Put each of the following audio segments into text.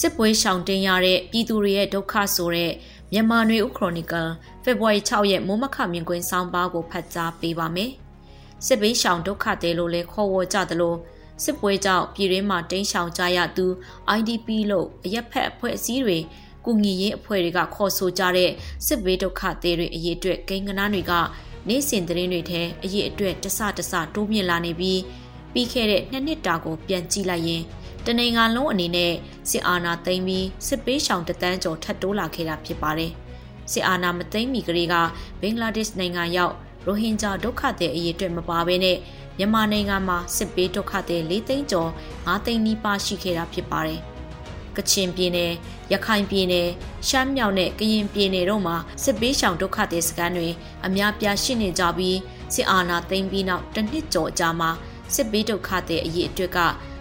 စစ်ပွဲရှောင်တင်ရတဲ့ပြည်သူတွေရဲ့ဒုက္ခဆိုတဲ့မြန်မာနွေဦးခရိုနီကယ်ဖေဖော်ဝါရီ6ရက်မိုးမခမြင်ကွင်းဆောင်းပါးကိုဖတ်ကြားပေးပါမယ်။စစ်ဘေးရှောင်ဒုက္ခတွေလို့လဲခေါ်ဝေါ်ကြသလိုစစ်ပွဲကြောင့်ပြည်တွင်းမှာတိမ်းရှောင်ကြရသူ IDP လို့အရက်ဖက်အဖွဲ့အစည်းတွေကုညီရေးအဖွဲ့တွေကခေါ်ဆိုကြတဲ့စစ်ဘေးဒုက္ခတွေတွေအရေးအတွက်ကိန်းဂဏန်းတွေကနေ့စဉ်သတင်းတွေထဲအရေးအတွက်တဆတဆတိုးမြင့်လာနေပြီးပြီးခဲ့တဲ့နှစ်နှစ်တာကိုပြန်ကြည့်လိုက်ရင် တနိုင်ငံလုံးအနေနဲ့စစ်အာဏာသိမ်းပြီးစစ်ပေးရှောင်တသန်းကျော်ထပ်တိုးလာခဲ့တာဖြစ်ပါတယ်။စစ်အာဏာမသိမ်းမီကလေးကဘင်္ဂလားဒေ့ရှ်နိုင်ငံရောက်ရိုဟင်ဂျာဒုက္ခသည်အရေးအတွက်မပါဘဲနဲ့မြန်မာနိုင်ငံမှာစစ်ပေးဒုက္ခသည်၄သိန်းကျော်၅သိန်းနီးပါးရှိခဲ့တာဖြစ်ပါတယ်။ကချင်ပြည်နယ်ရခိုင်ပြည်နယ်ရှမ်းမြောက်နဲ့ကရင်ပြည်နယ်တို့မှာစစ်ပေးရှောင်ဒုက္ခသည်စခန်းတွေအများပြားရှိနေကြပြီးစစ်အာဏာသိမ်းပြီးနောက်တစ်နှစ်ကျော်ကြာမှာစစ်ပေးဒုက္ခသည်အရေးအတွက်က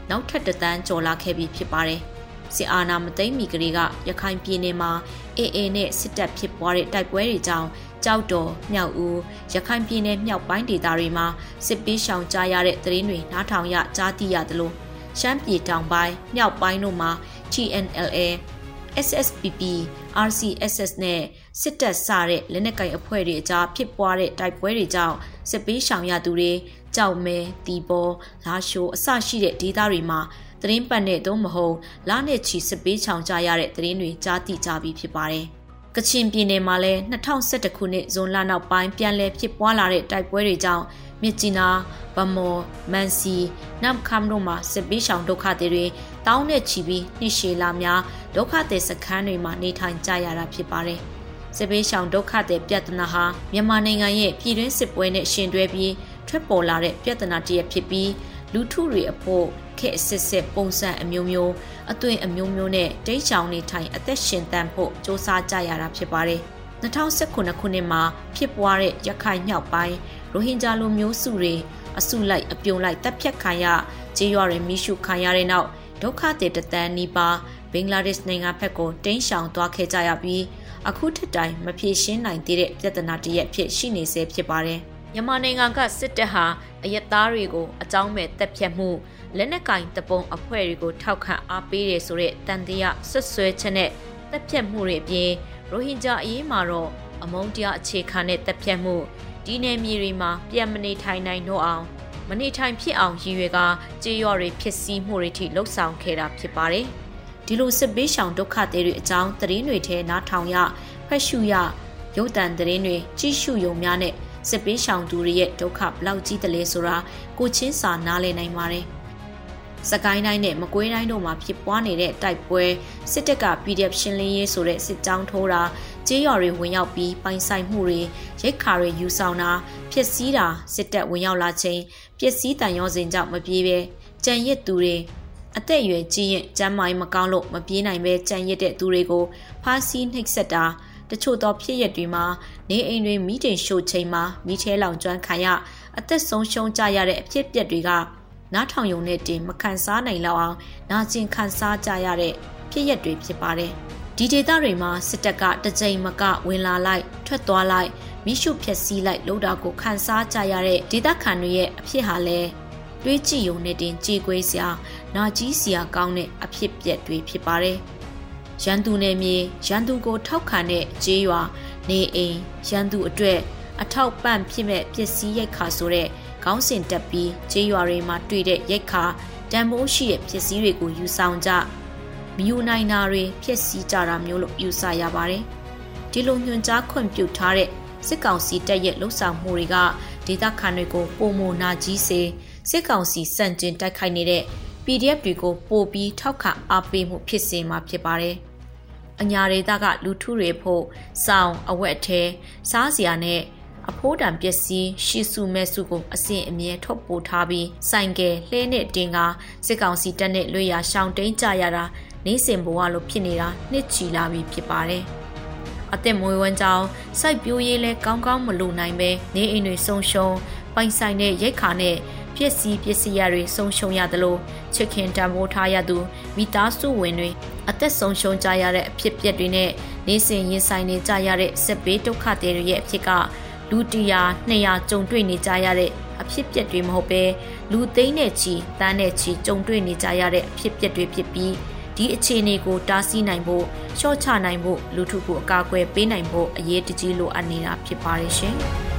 နောက်ထပ်တသန်းကျော်လာခဲ့ပြီဖြစ်ပါတယ်။စစ်အာဏာမသိမ်းမီကလေးကရခိုင်ပြည်နယ်မှာအေအေနဲ့စစ်တပ်ဖြစ်ပွားတဲ့တိုက်ပွဲတွေကြောင့်ကြောက်တော်မြောက်ဦးရခိုင်ပြည်နယ်မြောက်ပိုင်းဒေသတွေမှာစစ်ပေးရှောင်ကြရတဲ့သတင်းတွေနားထောင်ရကြားသိရသလိုရှမ်းပြည်တောင်ပိုင်းမြောက်ပိုင်းတို့မှာ TNLA SSPP RCSS နဲ့စစ်တပ်စတဲ့လက်နက်ကိုင်အဖွဲ့တွေအကြားဖြစ်ပွားတဲ့တိုက်ပွဲတွေကြောင့်စစ်ပေးရှောင်ရသူတွေ ကြောက်မဲတီပေါ်လာရှိုးအစရှိတဲ့ဒေသတွေမှာသတင်းပတ်နဲ့သို့မဟုတ်လနဲ့ချီစစ်ပေးချောင်ကြရတဲ့သတင်းတွေကြားသိကြပြီးဖြစ်ပါတယ်။ကချင်ပြည်နယ်မှာလည်း2011ခုနှစ်ဇွန်လနောက်ပိုင်းပြန်လည်ဖြစ်ပွားလာတဲ့တိုက်ပွဲတွေကြောင့်မြစ်ကြီးနားဗမော်မန်စီနမ်ခမ်တို့မှာစစ်ပေးရှောင်ဒုက္ခတွေတွေတောင်းနဲ့ချီပြီးနှိရှေလာများဒုက္ခသည်စခန်းတွေမှာနေထိုင်ကြရတာဖြစ်ပါတယ်။စစ်ပေးရှောင်ဒုက္ခသည်ပြဿနာဟာမြန်မာနိုင်ငံရဲ့ပြည်တွင်းစစ်ပွဲနဲ့ရှင်တွဲပြီး ထွက်ပေါ်လာတဲ့ပြဿနာတစ်ရပ်ဖြစ်ပြီးလူထုတွေအဖို့ခက်ဆစ်စစ်ပုံစံအမျိုးမျိုးအသွင်အမျိုးမျိုးနဲ့တိတ်ချောင်နေထိုင်အသက်ရှင်တန်ဖို့စ조사ကြရတာဖြစ်ပါတယ်2019ခုနှစ်မှာဖြစ်ပွားတဲ့ရခိုင်မြောက်ပိုင်းရိုဟင်ဂျာလူမျိုးစုတွေအစုလိုက်အပြုံလိုက်တပ်ဖြတ်ခံရကြေးရွာတွေမိရှုခံရတဲ့နောက်ဒုက္ခသည်တသန်းနီးပါးဘင်္ဂလားဒေ့ရှ်နိုင်ငံဘက်ကိုတိမ်းရှောင်သွားခဲ့ကြရပြီးအခုထက်တိုင်မဖြေရှင်းနိုင်သေးတဲ့ပြဿနာတစ်ရပ်ဖြစ်ရှိနေဆဲဖြစ်ပါတယ်။ မြန်မာနိုင်ငံကစစ်တပ်ဟာအယက်သားတွေကိုအကြောင်းမဲ့တက်ဖြတ်မှုလက်နက်ကင်တပုံအဖွဲ့တွေကိုထောက်ခံအားပေးတယ်ဆိုတဲ့တန်တရားဆွဆွဲချက်နဲ့တက်ဖြတ်မှုတွေအပြင်ရိုဟင်ဂျာအရေးမှာတော့အမုန်းတရားအခြေခံတဲ့တက်ဖြတ်မှုဒီနယ်မြေတွေမှာပြန်မနေထိုင်နိုင်တော့အောင်မနေထိုင်ဖြစ်အောင်ရည်ရွယ်ကကြေးရွာတွေဖြစ်စည်းမှုတွေထိလှုပ်ဆောင်ခဲ့တာဖြစ်ပါတယ်ဒီလိုစစ်ပေးရှောင်ဒုက္ခတွေအကြောင်းသတင်းတွေထဲနားထောင်ရဖက်ရှုရရုပ်တံသတင်းတွေကြီးရှုယုံများနဲ့ စစ်ပေးရှောင်သူတွေရဲ့ဒုက္ခဘလောက်ကြီးတလဲဆိုတာကိုချင်းစာနားလည်နိုင်ပါတယ်။စကိုင်းတိုင်းနဲ့မကွေးတိုင်းတို့မှာဖြစ်ပွားနေတဲ့တိုက်ပွဲစစ်တပ်က PDF ရှင်းလင်းရေးဆိုတဲ့စစ်ကြောင်းထိုးတာကြေးရွာတွေဝင်ရောက်ပြီးပိုင်ဆိုင်မှုတွေရိတ်ခါတွေယူဆောင်တာဖျက်ဆီးတာစစ်တပ်ဝင်ရောက်လာချိန်ပျက်စီးတန်ရောစဉ်ကြောင့်မပြေးပဲကြံရစ်သူတွေအသက်အရွယ်ကြီးရင်ကျမ်းမာရေးမကောင်းလို့မပြေးနိုင်ပဲကြံရစ်တဲ့သူတွေကိုဖားဆီးနှိပ်စက်တာ တချို့သောဖြစ်ရပ်တွေမှာနေအိမ်တွေမိတင်ရှို့ချိန်မှာမိထဲလောင်ကျွမ်းခံရအသက်ဆုံးရှုံးကြရတဲ့အဖြစ်အပျက်တွေကနားထောင်ယုံနဲ့တင်မခံစားနိုင်လောက်အောင်နာကျင်ခံစားကြရတဲ့ဖြစ်ရပ်တွေဖြစ်ပါတယ်။ဒီဒေသတွေမှာစစ်တပ်ကတကြိမ်မကဝင်လာလိုက်ထွက်သွားလိုက်မိရှုဖျက်ဆီးလိုက်လို့တာကိုခံစားကြရတဲ့ဒေသခံတွေရဲ့အဖြစ်ဟာလည်းတွေးကြည့်ယုံနဲ့တင်ကြေကွေးစရာနာကြီးစရာကောင်းတဲ့အဖြစ်ပျက်တွေဖြစ်ပါတယ်။ ရန်သူနယ်မြေရန်သူကိုထောက်ခံတဲ့ကြေးရွာနေအိမ်ရန်သူအတွက်အထောက်ပံ့ဖြစ်မဲ့ပစ္စည်းရိုက်ခါဆိုတဲ့ခေါင်းစဉ်တက်ပြီးကြေးရွာတွေမှာတွေ့တဲ့ရိုက်ခါတန်ဖိုးရှိတဲ့ပစ္စည်းတွေကိုယူဆောင်ကြမယူနိုင်တာတွေဖြစ်စည်းကြတာမျိုးလို့ယူဆရပါတယ်ဒီလိုညွှန်ကြားခွင့်ပြုထားတဲ့စစ်ကောင်စီတပ်ရဲ့လှုပ်ဆောင်မှုတွေကဒေသခံတွေကိုပုံမနာကြီးစေစစ်ကောင်စီစန့်ကျင်တိုက်ခိုက်နေတဲ့ PDF တွေကိုပို့ပြီးထောက်ခံအားပေးမှုဖြစ်စေမှာဖြစ်ပါတယ်။ အညာဒေသကလူထုတွေဖို့စောင်းအဝက်ထဲစားစရာနဲ့အဖိုးတံပစ္စည်းရှီစုမဲစုကိုအစဉ်အမြဲထုတ်ပို့ထားပြီးစိုင်ကယ်လှဲနဲ့တင်ကားစစ်ကောင်စီတပ်နဲ့လွေရရှောင်းတိန်ကြရတာနေစဉ်ဘဝလိုဖြစ်နေတာနှစ်ချီလာပြီဖြစ်ပါတယ်။အသက်မွေးဝမ်းကြောင်းစိုက်ပျိုးရေးလဲကောင်းကောင်းမလုပ်နိုင်ပဲနေအိမ်တွေဆုံးရှုံးပိုင်ဆိုင်တဲ့ရိတ်ခါနဲ့ ပစ္စည်းပစ္စည်းရတွေဆုံးရှုံးရသလိုချစ်ခင်တံမိုးထားရသူမိသားစုဝင်တွေအသက်ဆုံးရှုံးကြရတဲ့အဖြစ်ပြက်တွေနဲ့နေစဉ်ရင်ဆိုင်နေကြရတဲ့စစ်ဘေးဒုက္ခတွေရဲ့အဖြစ်ကလူတရာ200ကြုံတွေ့နေကြရတဲ့အဖြစ်ပြက်တွေမဟုတ်ပဲလူသိန်းနဲ့ချီတန်းနဲ့ချီကြုံတွေ့နေကြရတဲ့အဖြစ်ပြက်တွေဖြစ်ပြီးဒီအခြေအနေကိုတားဆီးနိုင်ဖို့ရှော့ချနိုင်ဖို့လူထုကိုအကာအကွယ်ပေးနိုင်ဖို့အရေးတကြီးလိုအပ်နေတာဖြစ်ပါတယ်ရှင်။